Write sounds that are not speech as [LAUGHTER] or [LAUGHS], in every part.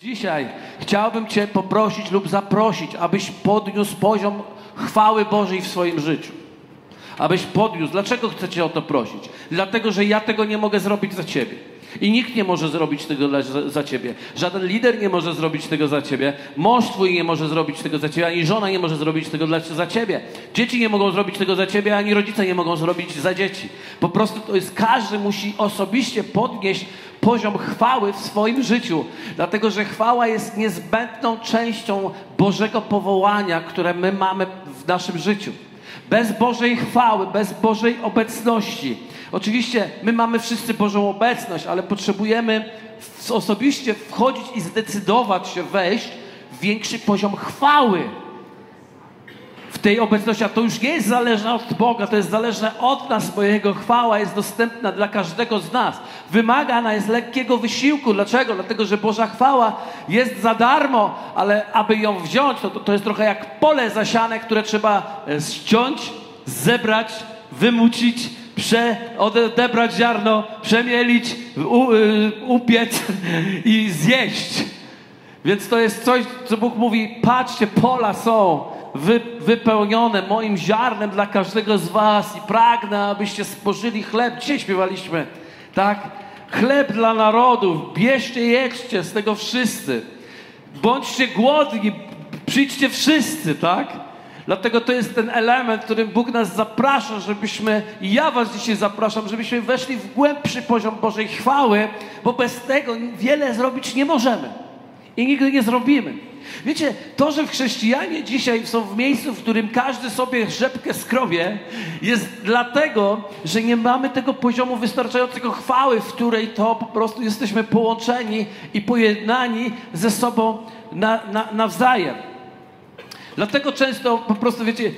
Dzisiaj chciałbym Cię poprosić lub zaprosić, abyś podniósł poziom chwały Bożej w swoim życiu. Abyś podniósł. Dlaczego chcę Cię o to prosić? Dlatego, że ja tego nie mogę zrobić za Ciebie. I nikt nie może zrobić tego dla, za, Ciebie. Żaden lider nie może zrobić tego za Ciebie. Mąż Twój nie może zrobić tego za Ciebie, ani żona nie może zrobić tego dla, za Ciebie. Dzieci nie mogą zrobić tego za Ciebie, ani rodzice nie mogą zrobić za dzieci. Po prostu to jest, każdy musi osobiście podnieść poziom chwały w swoim życiu, dlatego że chwała jest niezbędną częścią Bożego powołania, które my mamy w naszym życiu. Bez Bożej chwały, bez Bożej obecności. Oczywiście my mamy wszyscy Bożą obecność, ale potrzebujemy osobiście wchodzić i zdecydować się wejść w większy poziom chwały w tej obecności, a to już nie jest zależne od Boga, to jest zależne od nas, bo Jego chwała jest dostępna dla każdego z nas. Wymagana jest lekkiego wysiłku. Dlaczego? Dlatego, że Boża chwała jest za darmo, ale aby ją wziąć, to, to, jest trochę jak pole zasiane, które trzeba e, ściąć, zebrać, wymucić, prze, odebrać ziarno, przemielić, u, y, upiec i zjeść. Więc to jest coś, co Bóg mówi, patrzcie, pola są, wy, wypełnione moim ziarnem dla każdego z was i pragnę, abyście spożyli chleb. Dzisiaj śpiewaliśmy, tak? Chleb dla narodów, bierzcie, jedźcie z tego wszyscy. Bądźcie głodni, przyjdźcie wszyscy, tak? Dlatego to jest ten element, którym Bóg nas zaprasza, żebyśmy, i ja was dzisiaj zapraszam, żebyśmy weszli w głębszy poziom Bożej chwały, bo bez tego wiele zrobić nie możemy. I nigdy nie zrobimy. Wiecie, to, że chrześcijanie dzisiaj są w miejscu, w którym każdy sobie rzepkę skrobie, jest dlatego, że nie mamy tego poziomu wystarczającego chwały, w której to po prostu jesteśmy połączeni i pojednani ze sobą na, na, nawzajem. Dlatego często po prostu, wiecie,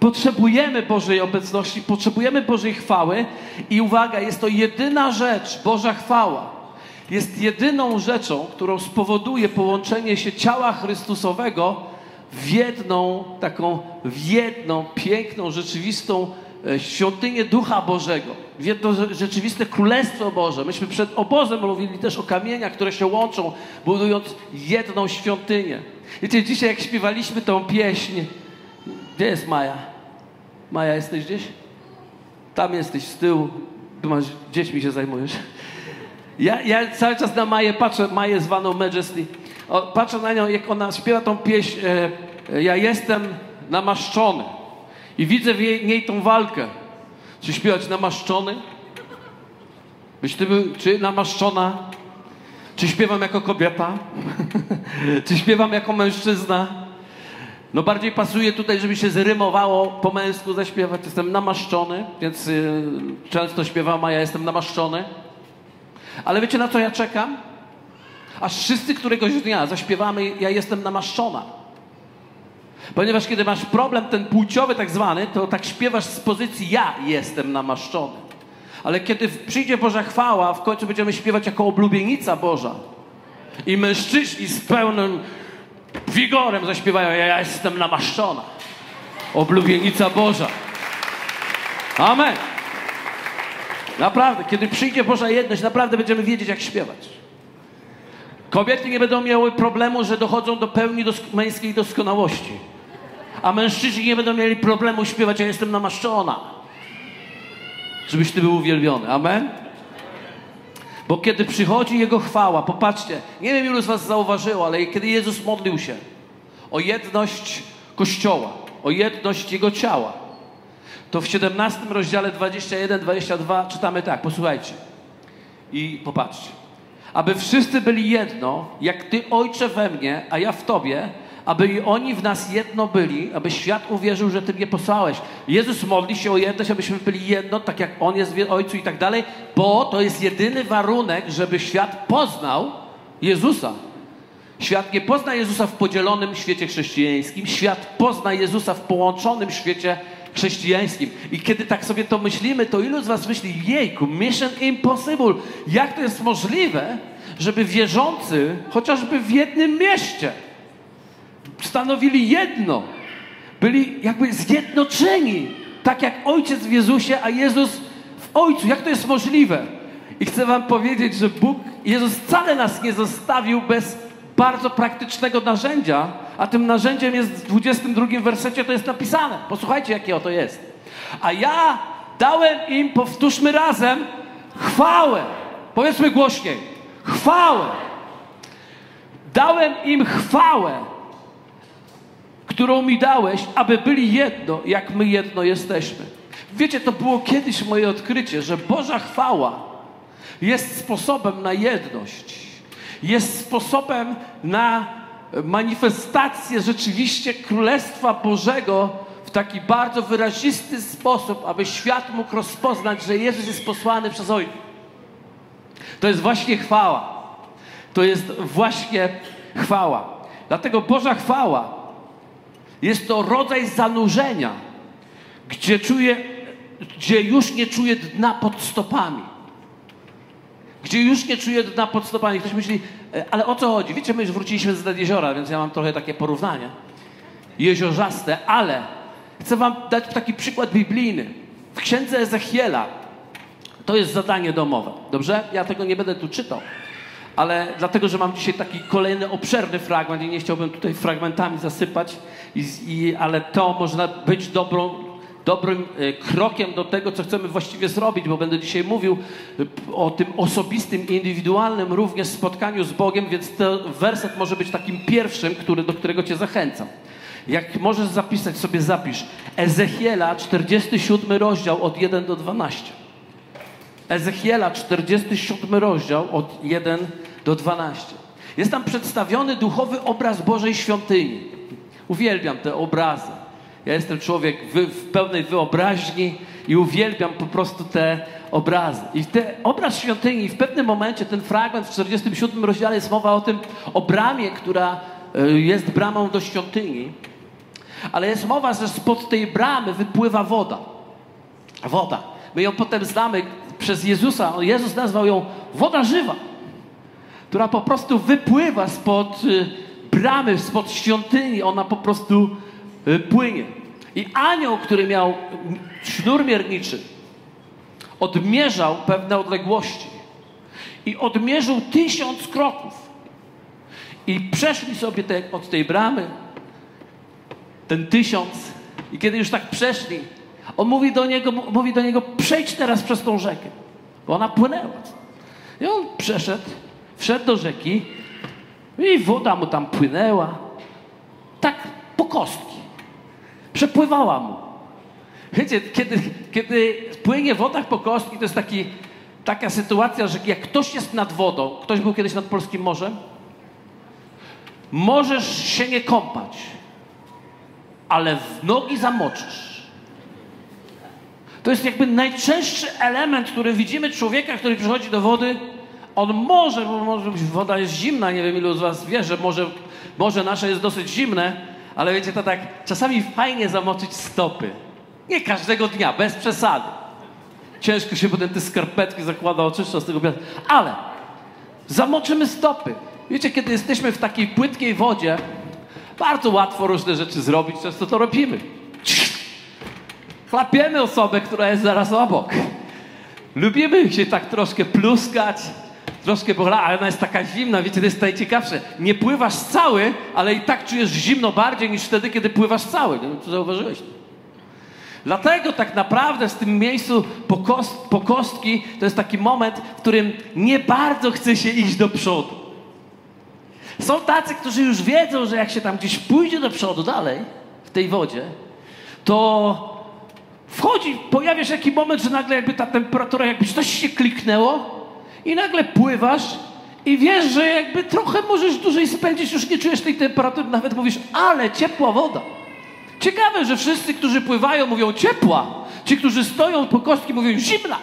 potrzebujemy Bożej obecności, potrzebujemy Bożej chwały i uwaga, jest to jedyna rzecz, Boża chwała, jest jedyną rzeczą, którą spowoduje połączenie się ciała Chrystusowego w jedną, taką, w jedną piękną, rzeczywistą e, świątynię Ducha Bożego, w jedno rzeczywiste Królestwo Boże. Myśmy przed obozem mówili też o kamieniach, które się łączą, budując jedną świątynię. Wiecie, dzisiaj jak śpiewaliśmy tą pieśń, gdzie jest Maja? Maja, jesteś gdzieś? Tam jesteś, z tyłu. Tu masz, dziećmi się zajmujesz. Ja, ja cały czas na Maję patrzę, Maję zwaną Majesty. O, patrzę na nią, jak ona śpiewa tą pieśń e, e, Ja jestem namaszczony. I widzę w jej, niej tą walkę. Czy śpiewać namaszczony? Byś ty był, czy namaszczona? Czy śpiewam jako kobieta? [LAUGHS] czy śpiewam jako mężczyzna? No bardziej pasuje tutaj, żeby się zrymowało po męsku zaśpiewać. Jestem namaszczony, więc y, często śpiewam, a ja jestem namaszczony. Ale wiecie na co ja czekam? Aż wszyscy któregoś dnia zaśpiewamy Ja jestem namaszczona. Ponieważ kiedy masz problem ten płciowy tak zwany, to tak śpiewasz z pozycji ja jestem namaszczony. Ale kiedy przyjdzie Boża chwała, w końcu będziemy śpiewać jako oblubienica Boża. I mężczyźni z pełnym wigorem zaśpiewają ja jestem namaszczona. Oblubienica Boża. Amen. Naprawdę, kiedy przyjdzie Boża jedność, naprawdę będziemy wiedzieć, jak śpiewać. Kobiety nie będą miały problemu, że dochodzą do pełni dosk męskiej doskonałości. A mężczyźni nie będą mieli problemu śpiewać, ja jestem namaszczona. Żebyś Ty był uwielbiony. Amen? Bo kiedy przychodzi Jego chwała, popatrzcie, nie wiem ilu z Was zauważyło, ale kiedy Jezus modlił się o jedność Kościoła, o jedność Jego ciała, to w 17 rozdziale 21-22 czytamy tak, posłuchajcie i popatrzcie. Aby wszyscy byli jedno, jak Ty, Ojcze, we mnie, a ja w Tobie, aby i oni w nas jedno byli, aby świat uwierzył, że Ty mnie posłałeś. Jezus modli się o jedność, abyśmy byli jedno, tak jak On jest w Ojcu i tak dalej, bo to jest jedyny warunek, żeby świat poznał Jezusa. Świat nie pozna Jezusa w podzielonym świecie chrześcijańskim, świat pozna Jezusa w połączonym świecie chrześcijańskim. I kiedy tak sobie to myślimy, to ilu z was myśli, jejku, mission impossible. Jak to jest możliwe, żeby wierzący, chociażby w jednym mieście, stanowili jedno, byli jakby zjednoczeni, tak jak Ojciec w Jezusie, a Jezus w Ojcu. Jak to jest możliwe? I chcę wam powiedzieć, że Bóg, Jezus wcale nas nie zostawił bez bardzo praktycznego narzędzia, a tym narzędziem jest w 22 wersecie to jest napisane. Posłuchajcie, jakie oto jest. A ja dałem im, powtórzmy razem, chwałę. Powiedzmy głośniej. Chwałę. Dałem im chwałę, którą mi dałeś, aby byli jedno, jak my jedno jesteśmy. Wiecie, to było kiedyś moje odkrycie, że Boża chwała jest sposobem na jedność. Jest sposobem na manifestację rzeczywiście Królestwa Bożego w taki bardzo wyrazisty sposób, aby świat mógł rozpoznać, że Jezus jest posłany przez Ojca. To jest właśnie chwała. To jest właśnie chwała. Dlatego Boża chwała jest to rodzaj zanurzenia, gdzie czuję, gdzie już nie czuję dna pod stopami. Gdzie już nie czuję dna pod stopami. Ktoś myśli, e, ale o co chodzi? Wiecie, my już wróciliśmy z nad jeziora, więc ja mam trochę takie porównanie. Jeziorzaste, ale chcę wam dać taki przykład biblijny. W księdze Ezechiela to jest zadanie domowe. Dobrze? Ja tego nie będę tu czytał. Ale dlatego, że mam dzisiaj taki kolejny obszerny fragment i nie chciałbym tutaj fragmentami zasypać, i, i, ale to można być dobrą, dobrym e, krokiem do tego, co chcemy właściwie zrobić, bo będę dzisiaj mówił e, o tym osobistym, indywidualnym również spotkaniu z Bogiem, więc ten werset może być takim pierwszym, który, do którego Cię zachęcam. Jak możesz zapisać, sobie zapisz. Ezechiela, 47 rozdział od 1 do 12. Ezechiela, 47 rozdział od 1 do 12. Jest tam przedstawiony duchowy obraz Bożej świątyni. Uwielbiam te obrazy. Ja jestem człowiek w pełnej wyobraźni i uwielbiam po prostu te obrazy. I ten obraz świątyni, w pewnym momencie ten fragment w 47 rozdziale jest mowa o tym, o bramie, która e, jest bramą do świątyni. Ale jest mowa, że spod tej bramy wypływa woda. Woda. My ją potem znamy przez Jezusa. Jezus nazwał ją woda żywa, która po prostu wypływa spod y, bramy, spod świątyni. Ona po prostu y, płynie. I anioł, który miał sznur mierniczy, odmierzał pewne odległości. I odmierzył tysiąc kroków. I przeszli sobie te, od tej bramy ten tysiąc. I kiedy już tak przeszli, on mówi do niego, mówi do niego przejdź teraz przez tą rzekę, bo ona płynęła. I on przeszedł, wszedł do rzeki i woda mu tam płynęła. Tak po kostki. Przepływała mu. Wiecie, kiedy, kiedy płynie woda po kostki, to jest taki, taka sytuacja, że jak ktoś jest nad wodą, ktoś był kiedyś nad Polskim Morzem, możesz się nie kąpać, ale w nogi zamoczysz. To jest jakby najczęstszy element, który widzimy człowieka, który przychodzi do wody. On może, bo może być woda jest zimna, nie wiem ilu z was wie, że może, może nasze jest dosyć zimne, ale wiecie, to tak czasami fajnie zamoczyć stopy. Nie każdego dnia, bez przesady. Ciężko się potem te skarpetki zakłada, oczyszcza z tego piasku. Ale zamoczymy stopy. Wiecie, kiedy jesteśmy w takiej płytkiej wodzie, bardzo łatwo różne rzeczy zrobić, często to robimy. Chlapiemy osobę, która jest zaraz obok. Lubimy się tak troszkę pluskać, troszkę bola, ale ona jest taka zimna, wiecie, to jest najciekawsze. Nie pływasz cały, ale i tak czujesz zimno bardziej niż wtedy, kiedy pływasz cały. Nie wiem, czy zauważyłeś. Dlatego tak naprawdę w tym miejscu po, kost, po kostki to jest taki moment, w którym nie bardzo chce się iść do przodu. Są tacy, którzy już wiedzą, że jak się tam gdzieś pójdzie do przodu dalej w tej wodzie, to wchodzi, pojawia się taki moment, że nagle jakby ta temperatura, jakby coś się kliknęło i nagle pływasz i wiesz, że jakby trochę możesz dłużej spędzić, już nie czujesz tej temperatury, nawet mówisz, ale ciepła woda. Ciekawe, że wszyscy, którzy pływają, mówią ciepła. Ci, którzy stoją po kostki, mówią zimna.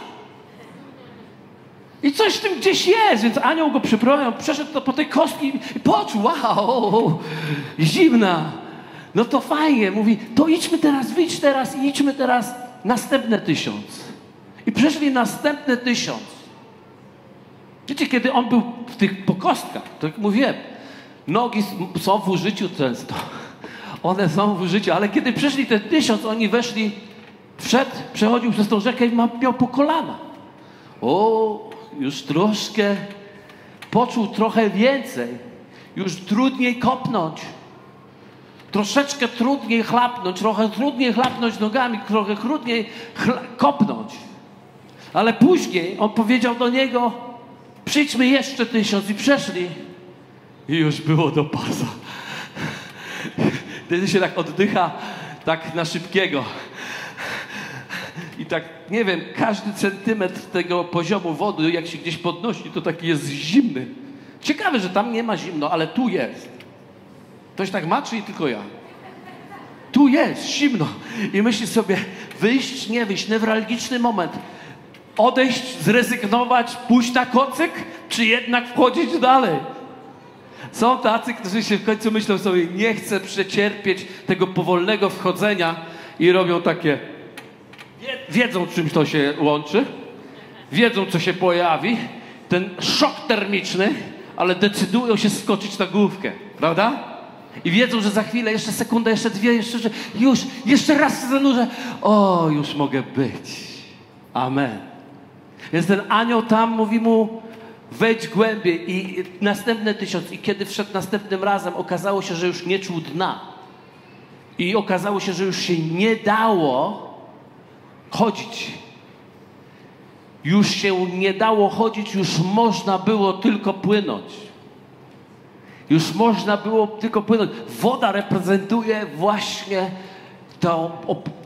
I coś w tym gdzieś jest, więc anioł go przyprowadził, przeszedł po tej kostki i poczuł, wow, zimna. No to fajnie, mówi, to idźmy teraz, wyjdź teraz i idźmy teraz następne tysiąc. I przeszli następne tysiąc. Wiecie, kiedy on był w tych pokostkach, to jak mówiłem, nogi są w użyciu często. [LAUGHS] One są w użyciu, ale kiedy przeszli te tysiąc, oni weszli, wszedł, przechodził przez tą rzekę i miał po kolana. O, już troszkę poczuł trochę więcej, już trudniej kopnąć. Troszeczkę trudniej chlapnąć, trochę trudniej chlapnąć nogami, trochę trudniej kopnąć. Ale później on powiedział do niego, przyjdźmy jeszcze tysiąc i przeszli. I już było do pasa. Wtedy się tak oddycha, tak na szybkiego. I tak, nie wiem, każdy centymetr tego poziomu wody, jak się gdzieś podnosi, to taki jest zimny. Ciekawe, że tam nie ma zimno, ale tu jest. Ktoś tak ma, czy tylko ja? Tu jest zimno. I myśli sobie, wyjść, nie wyjść, newralgiczny moment. Odejść, zrezygnować, pójść na kocyk, czy jednak wchodzić dalej? Są tacy, którzy się w końcu myślą sobie, nie chcę przecierpieć tego powolnego wchodzenia i robią takie, wiedzą czym to się łączy, wiedzą co się pojawi, ten szok termiczny, ale decydują się skoczyć na główkę, prawda? I wiedzą, że za chwilę, jeszcze sekundę, jeszcze dwie, jeszcze, już, jeszcze raz się zanurzę. O, już mogę być. Amen. Więc ten anioł tam mówi mu, wejdź głębiej i następne tysiąc. I kiedy wszedł następnym razem, okazało się, że już nie czuł dna. I okazało się, że już się nie dało chodzić. Już się nie dało chodzić, już można było tylko płynąć. Już można było tylko płynąć. Woda reprezentuje właśnie to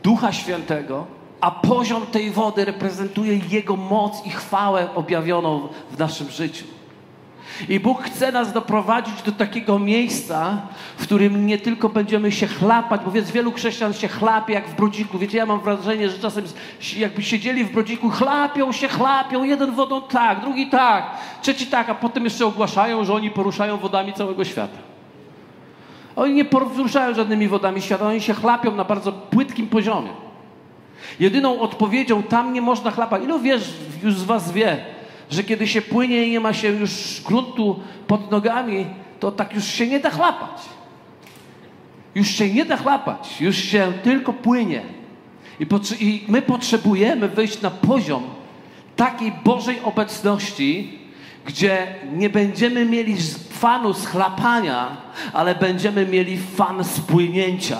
Ducha Świętego, a poziom tej wody reprezentuje Jego moc i chwałę objawioną w naszym życiu. I Bóg chce nas doprowadzić do takiego miejsca, w którym nie tylko będziemy się chlapać, bo więc wielu chrześcijan się chlapie jak w brodziku. Wiecie, ja mam wrażenie, że czasem jakby siedzieli w brodziku, chlapią się, chlapią, jeden wodą tak, drugi tak, trzeci tak, a potem jeszcze ogłaszają, że oni poruszają wodami całego świata. Oni nie poruszają żadnymi wodami świata, oni się chlapią na bardzo płytkim poziomie. Jedyną odpowiedzią tam nie można chlapać. Ilu wiesz, już z was wie, że kiedy się płynie i nie ma się już gruntu pod nogami, to tak już się nie da chlapać. Już się nie da chlapać, już się tylko płynie. I, I my potrzebujemy wejść na poziom takiej Bożej obecności, gdzie nie będziemy mieli fanu schlapania, ale będziemy mieli fan spłynięcia.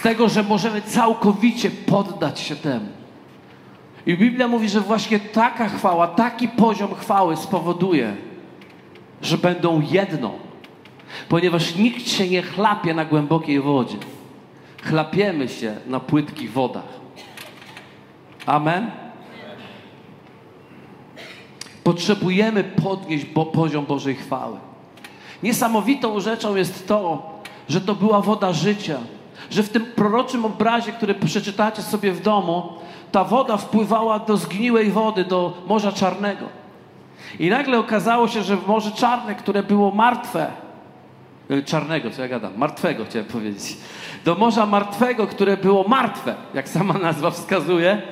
Tego, że możemy całkowicie poddać się temu. I Biblia mówi, że właśnie taka chwała, taki poziom chwały spowoduje, że będą jedno. Ponieważ nikt się nie chlapie na głębokiej wodzie. Chlapiemy się na płytkich wodach. Amen? Potrzebujemy podnieść bo poziom Bożej chwały. Niesamowitą rzeczą jest to, że to była woda życia że w tym proroczym obrazie, który przeczytacie sobie w domu, ta woda wpływała do zgniłej wody, do Morza Czarnego. I nagle okazało się, że w Morze Czarne, które było martwe, e, czarnego, co ja gadam, martwego chciałem powiedzieć, do Morza Martwego, które było martwe, jak sama [LAUGHS] nazwa wskazuje,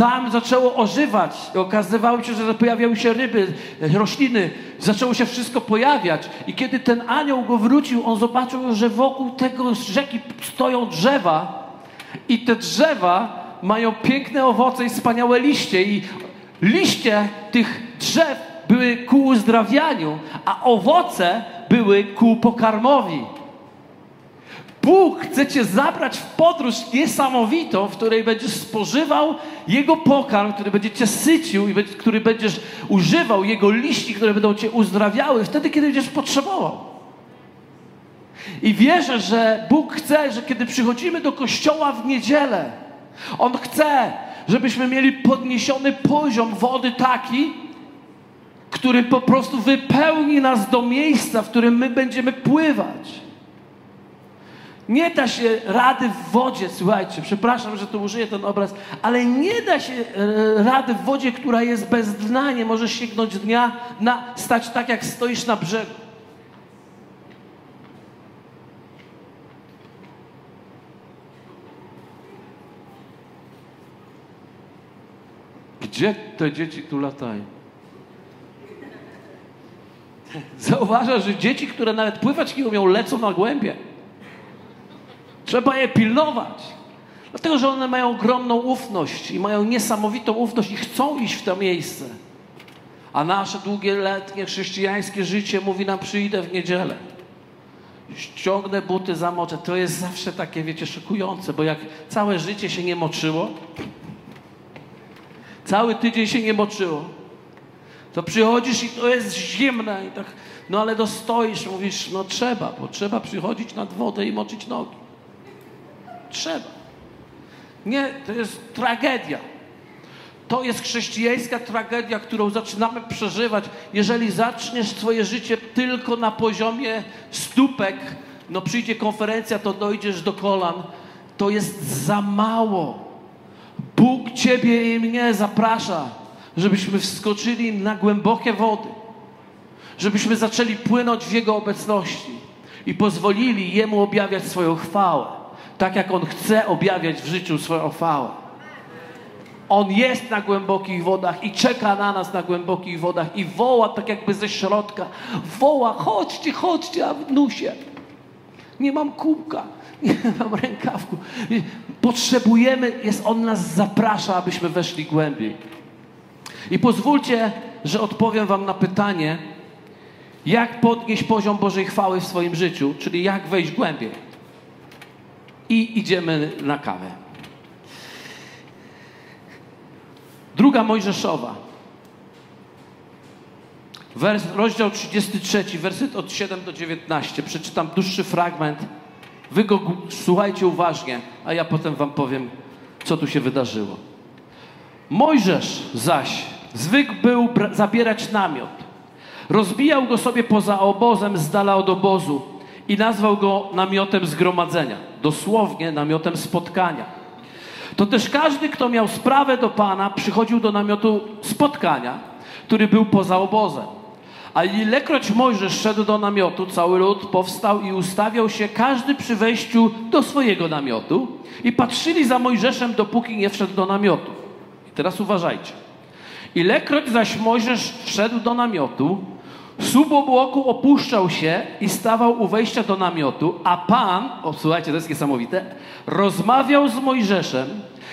tam zaczęło ożywać. Okazywało się, że pojawiały się ryby, rośliny. Zaczęło się wszystko pojawiać. I kiedy ten anioł go wrócił, on zobaczył, że wokół tego rzeki stoją drzewa. I te drzewa mają piękne owoce i wspaniałe liście. I liście tych drzew były ku uzdrawianiu, a owoce były ku pokarmowi. Bóg chce cię zabrać w podróż niesamowitą, w której będziesz spożywał Jego pokarm, który będzie cię sycił i który będziesz używał Jego liści, które będą cię uzdrawiały wtedy, kiedy będziesz potrzebował. I wierzę, że Bóg chce, że kiedy przychodzimy do kościoła w niedzielę, On chce, żebyśmy mieli podniesiony poziom wody taki, który po prostu wypełni nas do miejsca, w którym my będziemy pływać. Nie da się rady w wodzie, słuchajcie, przepraszam, że tu użyję ten obraz, ale nie da się e, rady w wodzie, która jest bez dna, nie możesz sięgnąć dnia, na, stać tak, jak stoisz na brzegu. Gdzie te dzieci tu latają? Zauważasz, że dzieci, które nawet pływać nie umią, lecą na głębie. Trzeba je pilnować. Dlatego, że one mają ogromną ufność i mają niesamowitą ufność i chcą iść w to miejsce. A nasze długie, letnie chrześcijańskie życie mówi nam przyjdę w niedzielę. Ściągnę buty, zamoczę. To jest zawsze takie, wiecie, szokujące, bo jak całe życie się nie moczyło, cały tydzień się nie moczyło, to przychodzisz i to jest zimne i tak, no ale dostoisz, mówisz, no trzeba, bo trzeba przychodzić nad wodę i moczyć nogi. Trzeba. Nie, to jest tragedia. To jest chrześcijańska tragedia, którą zaczynamy przeżywać. Jeżeli zaczniesz swoje życie tylko na poziomie stópek, no przyjdzie konferencja, to dojdziesz do kolan, to jest za mało. Bóg Ciebie i mnie zaprasza, żebyśmy wskoczyli na głębokie wody, żebyśmy zaczęli płynąć w Jego obecności i pozwolili Jemu objawiać swoją chwałę, tak jak On chce objawiać w życiu swoją chwałę. On jest na głębokich wodach i czeka na nas na głębokich wodach i woła tak jakby ze środka. Woła, chodźcie, chodźcie, a w nusie. Nie mam kubka, [LAUGHS] nie mam rękawku. Potrzebujemy, jest On nas zaprasza, abyśmy weszli głębiej. I pozwólcie, że odpowiem Wam na pytanie, jak podnieść poziom Bożej chwały w swoim życiu, czyli jak wejść głębiej. I idziemy na kawę. Druga Mojżeszowa. Wers, rozdział 33, werset od 7 do 19. Przeczytam dłuższy fragment. Wy go słuchajcie uważnie, a ja potem wam powiem, co tu się wydarzyło. Mojżesz zaś zwykł był zabierać namiot. Rozbijał go sobie poza obozem, z dala od obozu i nazwał go namiotem zgromadzenia. Dosłownie namiotem spotkania to też każdy, kto miał sprawę do Pana, przychodził do namiotu spotkania, który był poza obozem. A ilekroć Mojżesz szedł do namiotu, cały lud powstał i ustawiał się każdy przy wejściu do swojego namiotu i patrzyli za Mojżeszem, dopóki nie wszedł do namiotu. I teraz uważajcie. Ilekroć zaś Mojżesz wszedł do namiotu, słup obłoku opuszczał się i stawał u wejścia do namiotu, a Pan, o, słuchajcie, to jest niesamowite, rozmawiał z Mojżeszem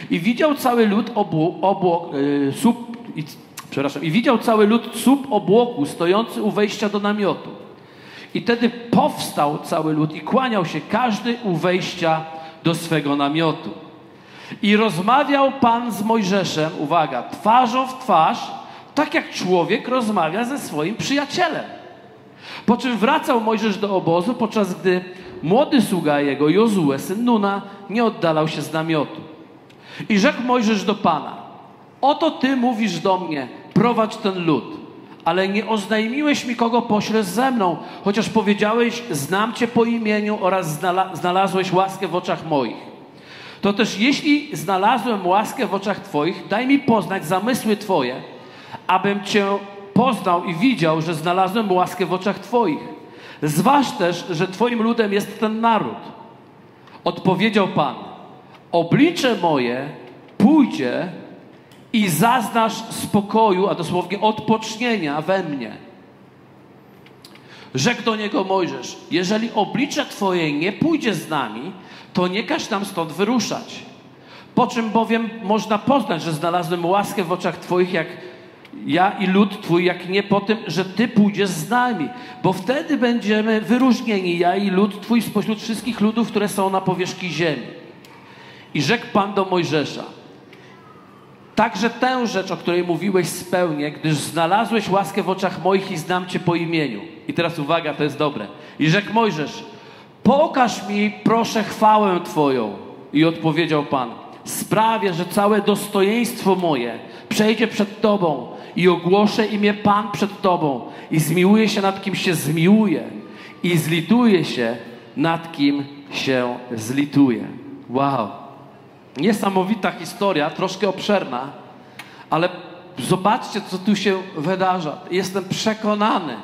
i widział cały lud obu, obłok, yy, słup, i, przepraszam, i widział cały lud słup obłoku stojący u wejścia do namiotu. I wtedy powstał cały lud i kłaniał się każdy u wejścia do swego namiotu. I rozmawiał Pan z Mojżeszem, uwaga, twarzą w twarz, tak jak człowiek rozmawia ze swoim przyjacielem. Po czym wracał Mojżesz do obozu, podczas gdy młody sługa jego, Jozue, syn Nuna, nie oddalał się z namiotu. I rzekł Mojżesz do Pana, oto Ty mówisz do mnie, prowadź ten lud, ale nie oznajmiłeś mi, kogo poślesz ze mną, chociaż powiedziałeś, znam Cię po imieniu oraz znalazłeś łaskę w oczach moich. To też jeśli znalazłem łaskę w oczach Twoich, daj mi poznać zamysły Twoje, abym Cię poznał i widział, że znalazłem łaskę w oczach Twoich. Zważ też, że Twoim ludem jest ten naród. Odpowiedział Pan, oblicze moje pójdzie i zaznasz spokoju, a dosłownie odpocznienia we mnie. Rzekł do niego Mojżesz, jeżeli oblicze Twoje nie pójdzie z nami, to nie każ nam stąd wyruszać. Po czym bowiem można poznać, że znalazłem łaskę w oczach Twoich, jak ja i lud Twój, jak nie po tym, że Ty pójdziesz z nami, bo wtedy będziemy wyróżnieni, ja i lud Twój spośród wszystkich ludów, które są na powierzchni ziemi. I rzekł Pan do Mojżesza, także tę rzecz, o której mówiłeś, spełnię, gdyż znalazłeś łaskę w oczach moich i znam Cię po imieniu. I teraz uwaga, to jest dobre. I rzekł Mojżesz, pokaż mi proszę chwałę Twoją. I odpowiedział Pan, sprawię, że całe dostojeństwo moje przejdzie przed Tobą i ogłoszę imię Pan przed Tobą i zmiłuję się nad kim się zmiłuje i zlituję się nad kim się zlituje. Wow. Niesamowita historia, troszkę obszerna, ale zobaczcie, co tu się wydarza. Jestem przekonany,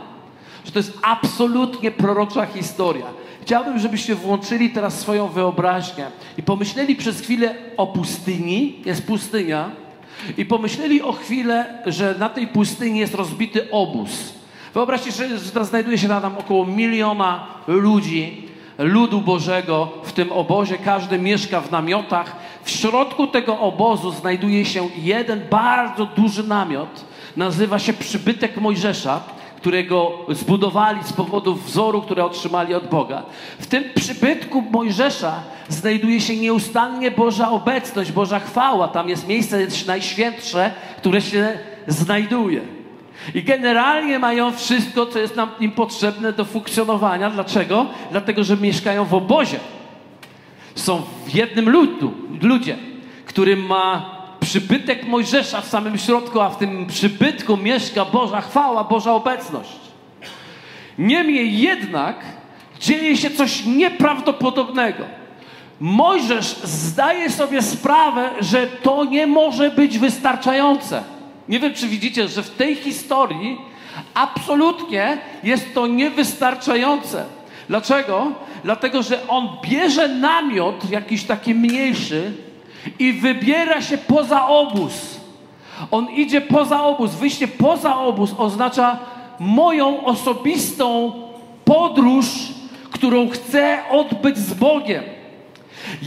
że to jest absolutnie prorocza historia. Chciałbym, żebyście włączyli teraz swoją wyobraźnię i pomyśleli przez chwilę o pustyni. Jest pustynia. I pomyśleli o chwilę, że na tej pustyni jest rozbity obóz. Wyobraźcie sobie, że znajduje się tam około miliona ludzi ludu Bożego w tym obozie. Każdy mieszka w namiotach. W środku tego obozu znajduje się jeden bardzo duży namiot. Nazywa się przybytek Mojżesza, którego zbudowali z powodu wzoru, które otrzymali od Boga. W tym przybytku Mojżesza znajduje się nieustannie Boża obecność, Boża chwała. Tam jest miejsce najświętsze, które się znajduje. I generalnie mają wszystko, co jest nam im potrzebne do funkcjonowania. Dlaczego? Dlatego, że mieszkają w obozie. Są w jednym ludu, ludzie, który ma przybytek Mojżesza w samym środku, a w tym przybytku mieszka Boża chwała, Boża obecność. Niemniej jednak dzieje się coś nieprawdopodobnego. Mojżesz zdaje sobie sprawę, że to nie może być wystarczające. Nie wiem, czy widzicie, że w tej historii absolutnie jest to niewystarczające. Dlaczego? Dlatego, że on bierze namiot, jakiś taki mniejszy, i wybiera się poza obóz. On idzie poza obóz. Wyjście poza obóz oznacza moją osobistą podróż, którą chcę odbyć z Bogiem.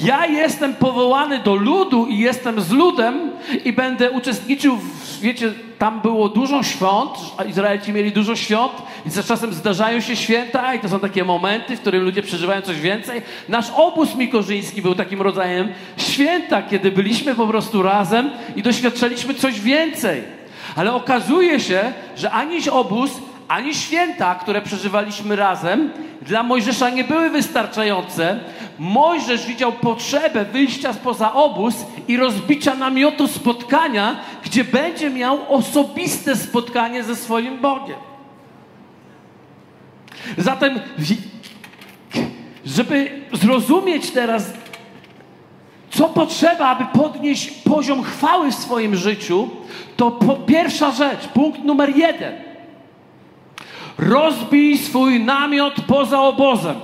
Ja jestem powołany do ludu i jestem z ludem i będę uczestniczył w, wiecie, tam było dużo świąt, a Izraelici mieli dużo świąt i za czasem zdarzają się święta i to są takie momenty, w którym ludzie przeżywają coś więcej. Nasz obóz mikorzyński był takim rodzajem święta, kiedy byliśmy po prostu razem i doświadczaliśmy coś więcej. Ale okazuje się, że ani obóz, ani święta, które przeżywaliśmy razem, dla Mojżesza nie były wystarczające. Mojżesz widział potrzebę wyjścia spoza obóz i rozbicia namiotu spotkania, gdzie będzie miał osobiste spotkanie ze swoim Bogiem. Zatem, żeby zrozumieć teraz, co potrzeba, aby podnieść poziom chwały w swoim życiu, to pierwsza rzecz, punkt numer jeden – Rozbij swój namiot poza obozem.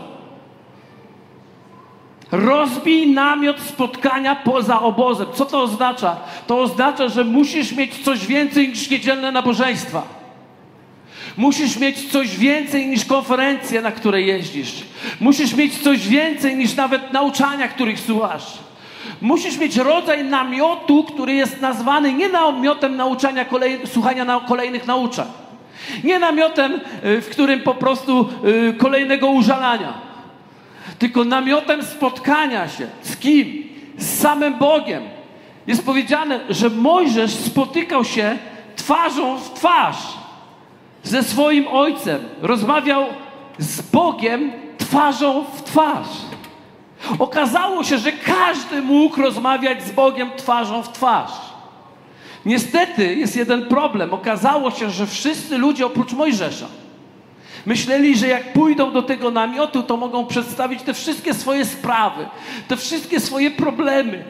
Rozbij namiot spotkania poza obozem. Co to oznacza? To oznacza, że musisz mieć coś więcej niż niedzielne nabożeństwa. Musisz mieć coś więcej niż konferencje, na które jeździsz. Musisz mieć coś więcej niż nawet nauczania, których słuchasz. Musisz mieć rodzaj namiotu, który jest nazwany nie namiotem nauczania, kolej, słuchania na kolejnych nauczań. Nie namiotem, y, w którym po prostu y, kolejnego użalania, tylko namiotem spotkania się. Z kim? Z samym Bogiem. Jest powiedziane, że Mojżesz spotykał się twarzą w twarz ze swoim ojcem. Rozmawiał z Bogiem twarzą w twarz. Okazało się, że każdy mógł rozmawiać z Bogiem twarzą w twarz. Niestety jest jeden problem. Okazało się, że wszyscy ludzie oprócz Mojżesza myśleli, że jak pójdą do tego namiotu, to mogą przedstawić te wszystkie swoje sprawy, te wszystkie swoje problemy.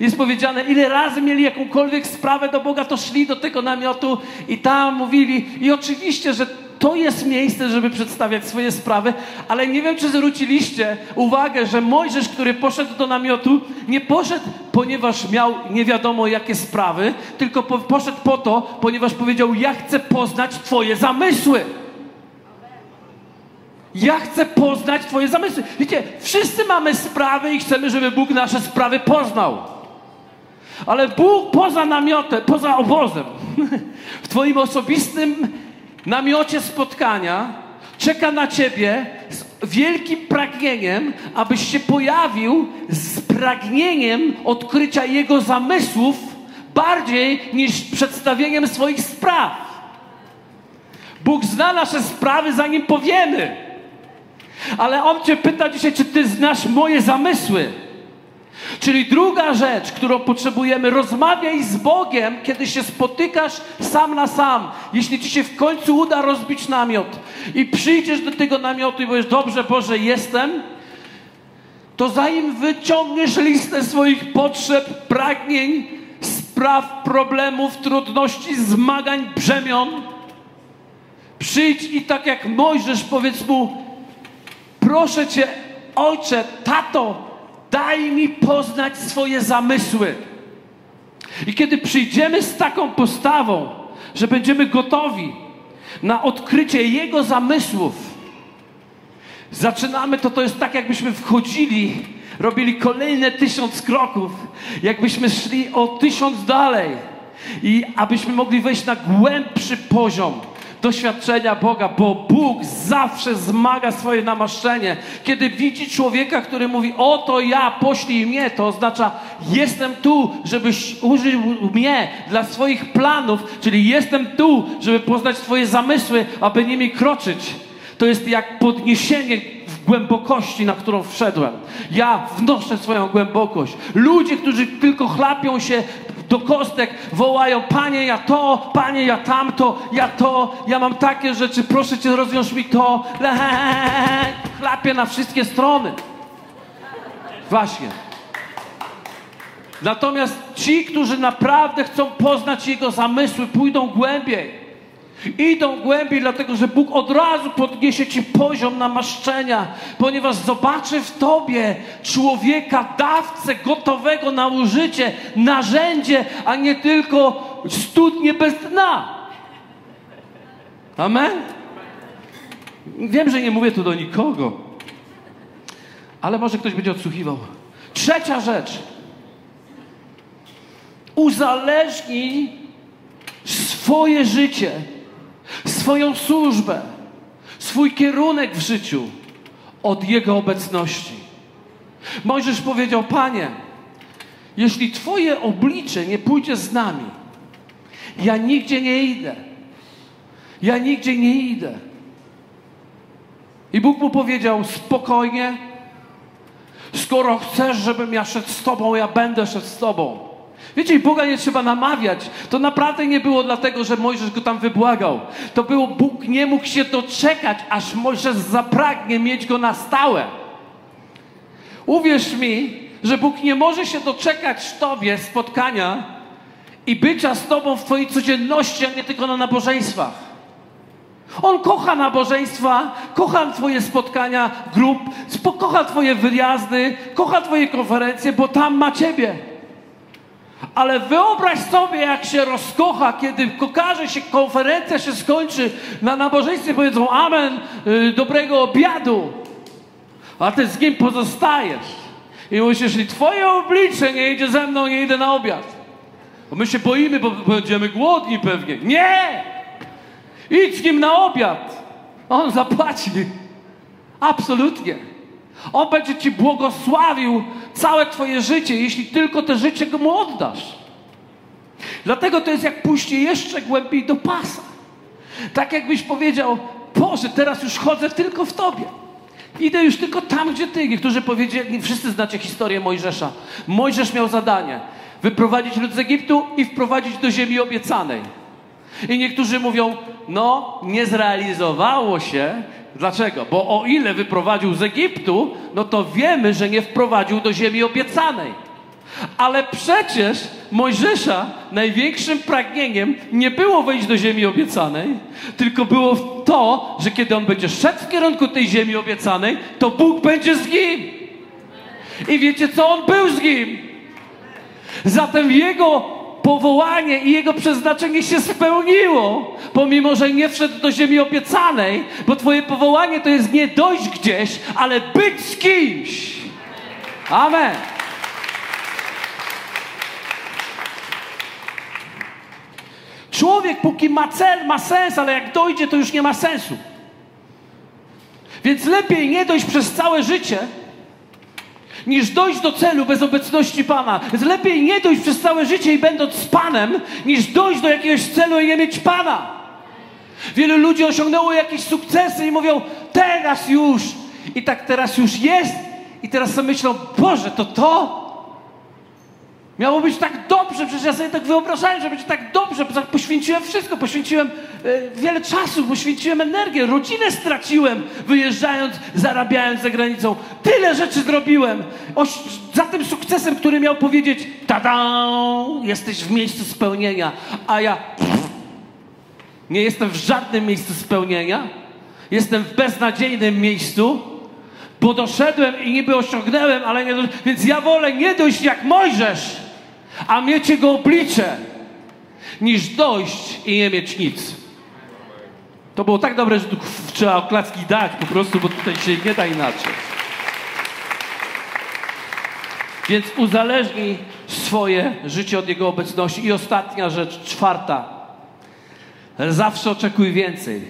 Jest powiedziane, ile razy mieli jakąkolwiek sprawę do Boga, to szli do tego namiotu i tam mówili. I oczywiście, że to jest miejsce, żeby przedstawiać swoje sprawy, ale nie wiem, czy zwróciliście uwagę, że Mojżesz, który poszedł do namiotu, nie poszedł, ponieważ miał nie wiadomo jakie sprawy, tylko po, poszedł po to, ponieważ powiedział: Ja chcę poznać Twoje zamysły. Ja chcę poznać Twoje zamysły. Wiecie, wszyscy mamy sprawy i chcemy, żeby Bóg nasze sprawy poznał. Ale Bóg poza namiotem, poza obozem, [LAUGHS] w Twoim osobistym namiocie spotkania czeka na ciebie z wielkim pragnieniem, abyś się pojawił z pragnieniem odkrycia Jego zamysłów bardziej niż przedstawieniem swoich spraw. Bóg zna nasze sprawy, zanim powiemy. Ale On Cię pyta dzisiaj, czy Ty znasz moje zamysły. Czyli druga rzecz, którą potrzebujemy, rozmawiaj z Bogiem, kiedy się spotykasz sam na sam. Jeśli ci się w końcu uda rozbić namiot i przyjdziesz do tego namiotu i powiesz, dobrze Boże, jestem, to zanim wyciągniesz listę swoich potrzeb, pragnień, spraw, problemów, trudności, zmagań, brzemion, przyjdź i tak jak Mojżesz powiedz mu, proszę Cię, Ojcze, Tato, Daj mi poznać swoje zamysły. I kiedy przyjdziemy z taką postawą, że będziemy gotowi na odkrycie Jego zamysłów, zaczynamy, to to jest tak, jakbyśmy wchodzili, robili kolejne tysiąc kroków, jakbyśmy szli o tysiąc dalej i abyśmy mogli wejść na głębszy poziom doświadczenia Boga, bo Bóg zawsze zmaga swoje namaszczenie. Kiedy widzi człowieka, który mówi, oto ja, poślij mnie, to oznacza, jestem tu, żebyś użył mnie dla swoich planów, czyli jestem tu, żeby poznać Twoje zamysły, aby nimi kroczyć. To jest jak podniesienie w głębokości, na którą wszedłem. Ja wnoszę swoją głębokość. Ludzie, którzy tylko chlapią się do kostek, wołają: Panie, ja to, Panie, ja tamto, ja to, ja mam takie rzeczy, proszę Cię, rozwiąż mi to. Chlapię na wszystkie strony. Właśnie. Natomiast ci, którzy naprawdę chcą poznać Jego zamysły, pójdą głębiej. Idą głębiej, dlatego że Bóg od razu podniesie ci poziom namaszczenia, ponieważ zobaczy w tobie człowieka, dawcę gotowego na użycie, narzędzie, a nie tylko studnie bez dna. Amen? Wiem, że nie mówię tu do nikogo, ale może ktoś będzie odsłuchiwał. Trzecia rzecz. Uzależnij swoje życie swoją służbę, swój kierunek w życiu od Jego obecności. Mojżesz powiedział: Panie, jeśli Twoje oblicze nie pójdzie z nami, ja nigdzie nie idę. Ja nigdzie nie idę. I Bóg mu powiedział: Spokojnie, skoro chcesz, żebym ja szedł z Tobą, ja będę szedł z Tobą. Wiecie, Boga nie trzeba namawiać. To naprawdę nie było dlatego, że Mojżesz go tam wybłagał. To było, Bóg nie mógł się doczekać, aż Mojżesz zapragnie mieć go na stałe. Uwierz mi, że Bóg nie może się doczekać Tobie spotkania i bycia z Tobą w Twojej codzienności, a nie tylko na nabożeństwach. On kocha nabożeństwa, kocha Twoje spotkania grup, kocha Twoje wyjazdy, kocha Twoje konferencje, bo tam ma Ciebie. Ale wyobraź sobie, jak się rozkocha, kiedy okaże się, konferencja się skończy, na nabożeństwie powiedzą amen, yy, dobrego obiadu, a ty z nim pozostajesz. I mówisz, jeśli twoje oblicze nie idzie ze mną, nie idę na obiad. Bo my się boimy, bo będziemy głodni pewnie. Nie! Idź z nim na obiad. On zapłaci. Absolutnie. On będzie Ci błogosławił całe Twoje życie, jeśli tylko te życie Mu oddasz. Dlatego to jest jak pójście jeszcze głębiej do pasa. Tak jakbyś powiedział, Boże, teraz już chodzę tylko w Tobie. Idę już tylko tam, gdzie Ty. Niektórzy powiedzieli, wszyscy znacie historię Mojżesza. Mojżesz miał zadanie wyprowadzić lud z Egiptu i wprowadzić do ziemi obiecanej. I niektórzy mówią, no nie zrealizowało się, Dlaczego? Bo o ile wyprowadził z Egiptu, no to wiemy, że nie wprowadził do ziemi obiecanej. Ale przecież Mojżesza największym pragnieniem nie było wejść do ziemi obiecanej, tylko było to, że kiedy on będzie szedł w kierunku tej ziemi obiecanej, to Bóg będzie z nim. I wiecie co? On był z nim. Zatem jego powołanie i jego przeznaczenie się spełniło, pomimo że nie wszedł do ziemi obiecanej, bo Twoje powołanie to jest nie dojść gdzieś, ale być z kimś. Amen. Człowiek, póki ma cel, ma sens, ale jak dojdzie, to już nie ma sensu. Więc lepiej nie dojść przez całe życie, niż dojść do celu bez obecności Pana. Więc lepiej nie dojść przez całe życie i będąc z Panem, niż dojść do jakiegoś celu i nie mieć Pana. Wielu ludzi osiągnęło jakieś sukcesy i mówią, teraz już. I tak teraz już jest. I teraz sobie myślą, Boże, to to? Miało być tak dobrze, przecież ja sobie tak wyobrażałem, że będzie tak dobrze, poświęciłem wszystko, poświęciłem e, wiele czasu, poświęciłem energię, rodzinę straciłem, wyjeżdżając, zarabiając za granicą. Tyle rzeczy zrobiłem. O, za tym sukcesem, który miał powiedzieć, tada, jesteś w miejscu spełnienia, a ja pff, nie jestem w żadnym miejscu spełnienia, jestem w beznadziejnym miejscu, bo doszedłem i niby osiągnąłem, ale nie. Więc ja wolę nie dojść jak Mojżesz, a mieć jego oblicze, niż dojść i nie mieć nic. To było tak dobre, że tu trzeba oklaski dać po prostu, bo tutaj się nie da inaczej. Więc uzależnij swoje życie od Jego obecności. I ostatnia rzecz, czwarta. Zawsze oczekuj więcej.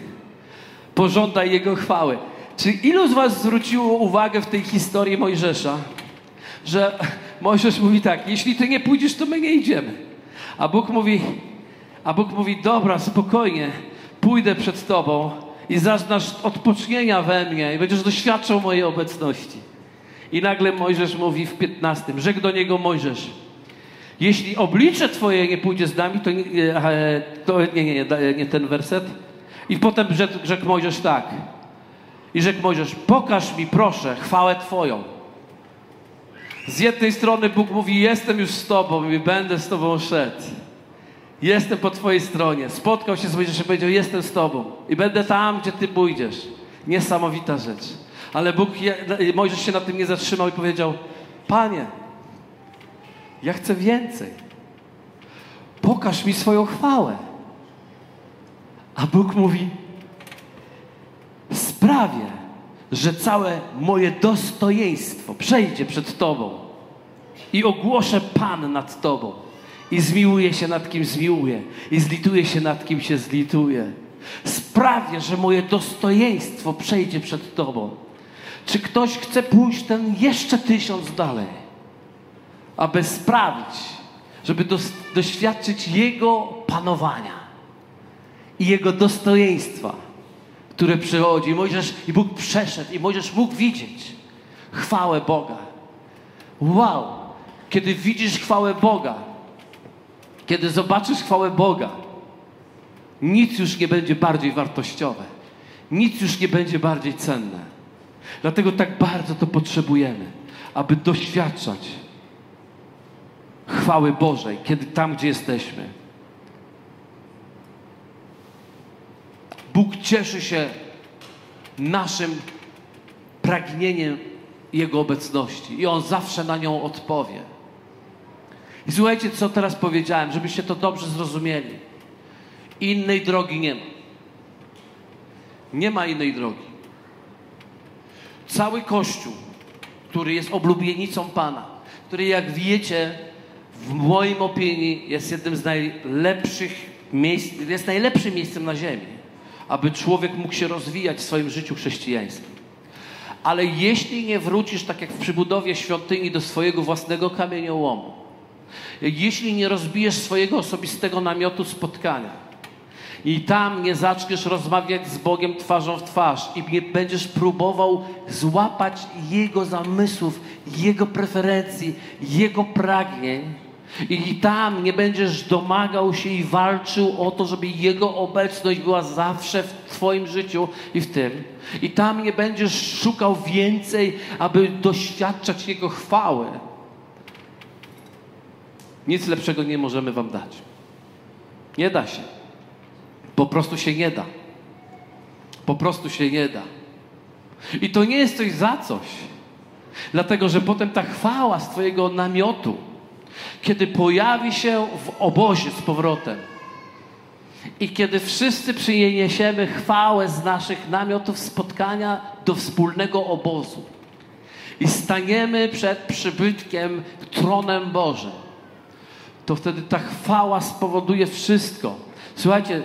Pożądaj Jego chwały. Czy ilu z Was zwróciło uwagę w tej historii Mojżesza, że Mojżesz mówi tak, jeśli Ty nie pójdziesz, to my nie idziemy. A Bóg mówi, a Bóg mówi, dobra, spokojnie, pójdę przed Tobą i zaznasz odpocznienia we mnie i będziesz doświadczał mojej obecności. I nagle Mojżesz mówi w 15, rzekł do niego Mojżesz, jeśli oblicze Twoje nie pójdzie z nami, to nie, to nie, nie, nie, nie ten werset. I potem rzekł, rzekł Mojżesz tak. I rzekł Mojżesz, pokaż mi proszę chwałę Twoją. Z jednej strony Bóg mówi, jestem już z Tobą i będę z Tobą szedł. Jestem po Twojej stronie. Spotkał się z Mojżeszem i powiedział, jestem z Tobą i będę tam, gdzie Ty pójdziesz. Niesamowita rzecz. Ale Bóg, Mojżesz się na tym nie zatrzymał i powiedział, Panie, ja chcę więcej. Pokaż mi swoją chwałę. A Bóg mówi, sprawię, że całe moje dostojeństwo przejdzie przed Tobą i ogłoszę Pan nad Tobą i zmiłuję się nad kim zmiłuję i zlituję się nad kim się zlituję. Sprawię, że moje dostojeństwo przejdzie przed Tobą. Czy ktoś chce pójść ten jeszcze tysiąc dalej, aby sprawić, żeby doświadczyć Jego panowania i Jego dostojeństwa, które przychodzi. I Mojżesz, i Bóg przeszedł, i Mojżesz mógł widzieć chwałę Boga. Wow! Kiedy widzisz chwałę Boga, kiedy zobaczysz chwałę Boga, nic już nie będzie bardziej wartościowe. Nic już nie będzie bardziej cenne. Dlatego tak bardzo to potrzebujemy, aby doświadczać chwały Bożej, kiedy tam, gdzie jesteśmy. Bóg cieszy się naszym pragnieniem Jego obecności i On zawsze na nią odpowie. I słuchajcie, co teraz powiedziałem, żebyście to dobrze zrozumieli. Innej drogi nie ma. Nie ma innej drogi. Cały Kościół, który jest oblubienicą Pana, który jak wiecie, w moim opinii jest jednym z najlepszych miejsc, jest najlepszym miejscem na ziemi, aby człowiek mógł się rozwijać w swoim życiu chrześcijańskim. Ale jeśli nie wrócisz, tak jak w przybudowie świątyni, do swojego własnego kamieniołomu, jeśli nie rozbijesz swojego osobistego namiotu spotkania, i tam nie zaczniesz rozmawiać z Bogiem twarzą w twarz i nie będziesz próbował złapać Jego zamysłów, Jego preferencji, Jego pragnień, i tam nie będziesz domagał się i walczył o to, żeby Jego obecność była zawsze w Twoim życiu i w tym. I tam nie będziesz szukał więcej, aby doświadczać Jego chwały. Nic lepszego nie możemy Wam dać. Nie da się. Po prostu się nie da. Po prostu się nie da. I to nie jest coś za coś. Dlatego, że potem ta chwała z Twojego namiotu, kiedy pojawi się w obozie z powrotem i kiedy wszyscy przyniesiemy chwałę z naszych namiotów spotkania do wspólnego obozu i staniemy przed przybytkiem, tronem Bożym, to wtedy ta chwała spowoduje wszystko. Słuchajcie,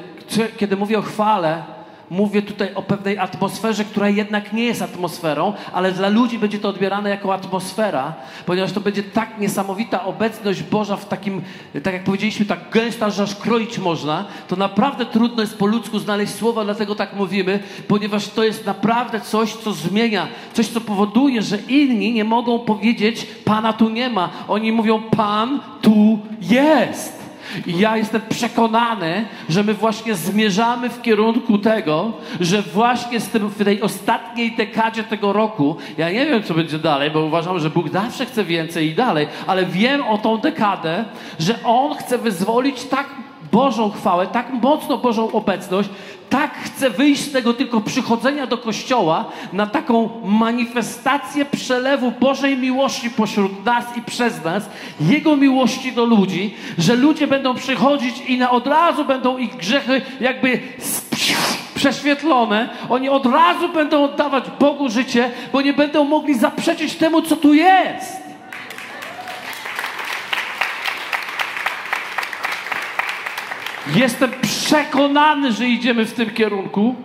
kiedy mówię o chwale, mówię tutaj o pewnej atmosferze, która jednak nie jest atmosferą, ale dla ludzi będzie to odbierane jako atmosfera, ponieważ to będzie tak niesamowita obecność Boża w takim, tak jak powiedzieliśmy, tak gęsta, że aż kroić można, to naprawdę trudno jest po ludzku znaleźć słowa, dlatego tak mówimy, ponieważ to jest naprawdę coś, co zmienia, coś, co powoduje, że inni nie mogą powiedzieć, Pana tu nie ma. Oni mówią, Pan tu jest. I ja jestem przekonany, że my właśnie zmierzamy w kierunku tego, że właśnie z tym, w tej ostatniej dekadzie tego roku, ja nie wiem, co będzie dalej, bo uważam, że Bóg zawsze chce więcej i dalej, ale wiem o tą dekadę, że On chce wyzwolić tak Bożą chwałę, tak mocno Bożą obecność, tak chce wyjść z tego tylko przychodzenia do kościoła na taką manifestację przelewu Bożej miłości pośród nas i przez nas, Jego miłości do ludzi, że ludzie będą przychodzić i na od razu będą ich grzechy jakby prześwietlone, oni od razu będą oddawać Bogu życie, bo nie będą mogli zaprzeczyć temu, co tu jest. Jestem przekonany, że idziemy w tym kierunku.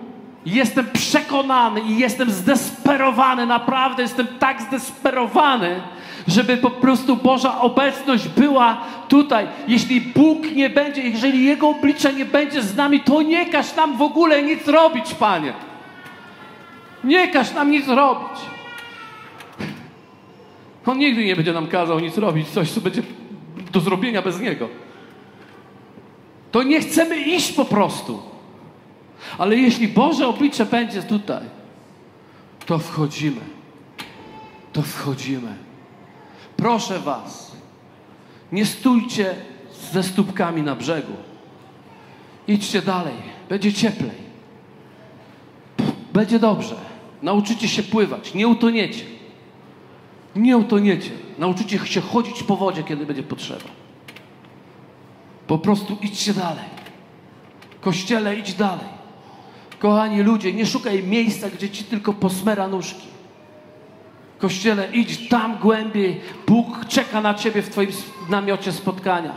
Jestem przekonany i jestem zdesperowany, naprawdę jestem tak zdesperowany, żeby po prostu Boża obecność była tutaj. Jeśli Bóg nie będzie, jeżeli Jego oblicze nie będzie z nami, to nie każ nam w ogóle nic robić, Panie. Nie każ nam nic robić. On nigdy nie będzie nam kazał nic robić, coś, co będzie do zrobienia bez Niego. To nie chcemy iść po prostu. Ale jeśli Boże oblicze będzie tutaj, to wchodzimy. To wchodzimy. Proszę Was, nie stójcie ze stópkami na brzegu. Idźcie dalej, będzie cieplej. Będzie dobrze. Nauczycie się pływać, nie utoniecie. Nie utoniecie. Nauczycie się chodzić po wodzie, kiedy będzie potrzeba. Po prostu idźcie dalej. Kościele, idź dalej. Kochani ludzie, nie szukaj miejsca, gdzie ci tylko posmera nóżki. Kościele, idź tam głębiej. Bóg czeka na ciebie w twoim namiocie spotkania.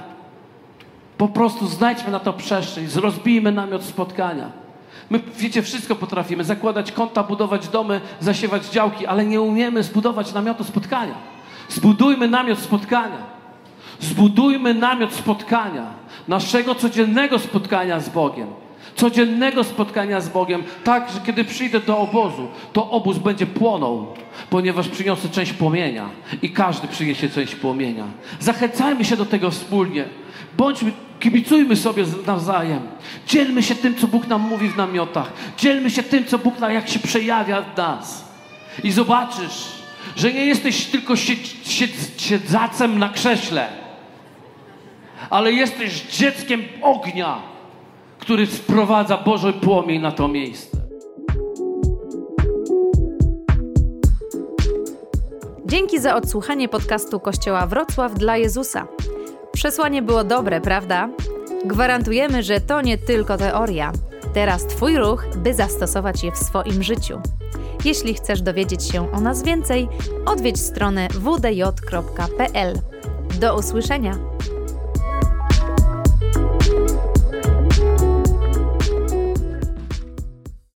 Po prostu znajdźmy na to przestrzeń, rozbijmy namiot spotkania. My, wiecie, wszystko potrafimy. Zakładać konta, budować domy, zasiewać działki, ale nie umiemy zbudować namiotu spotkania. Zbudujmy namiot spotkania. Zbudujmy namiot spotkania, naszego codziennego spotkania z Bogiem codziennego spotkania z Bogiem, tak, że kiedy przyjdę do obozu, to obóz będzie płonął, ponieważ przyniosę część płomienia i każdy przyniesie część płomienia. Zachęcajmy się do tego wspólnie. Bądźmy, kibicujmy sobie nawzajem. Dzielmy się tym, co Bóg nam mówi w namiotach. Dzielmy się tym, co Bóg nam, jak się przejawia w nas. I zobaczysz, że nie jesteś tylko siedz, siedz, siedzacem na krześle, ale jesteś dzieckiem ognia który wprowadza Boży płomień na to miejsce. Dzięki za odsłuchanie podcastu Kościoła Wrocław dla Jezusa. Przesłanie było dobre, prawda? Gwarantujemy, że to nie tylko teoria. Teraz Twój ruch, by zastosować je w swoim życiu. Jeśli chcesz dowiedzieć się o nas więcej, odwiedź stronę wdj.pl. Do usłyszenia!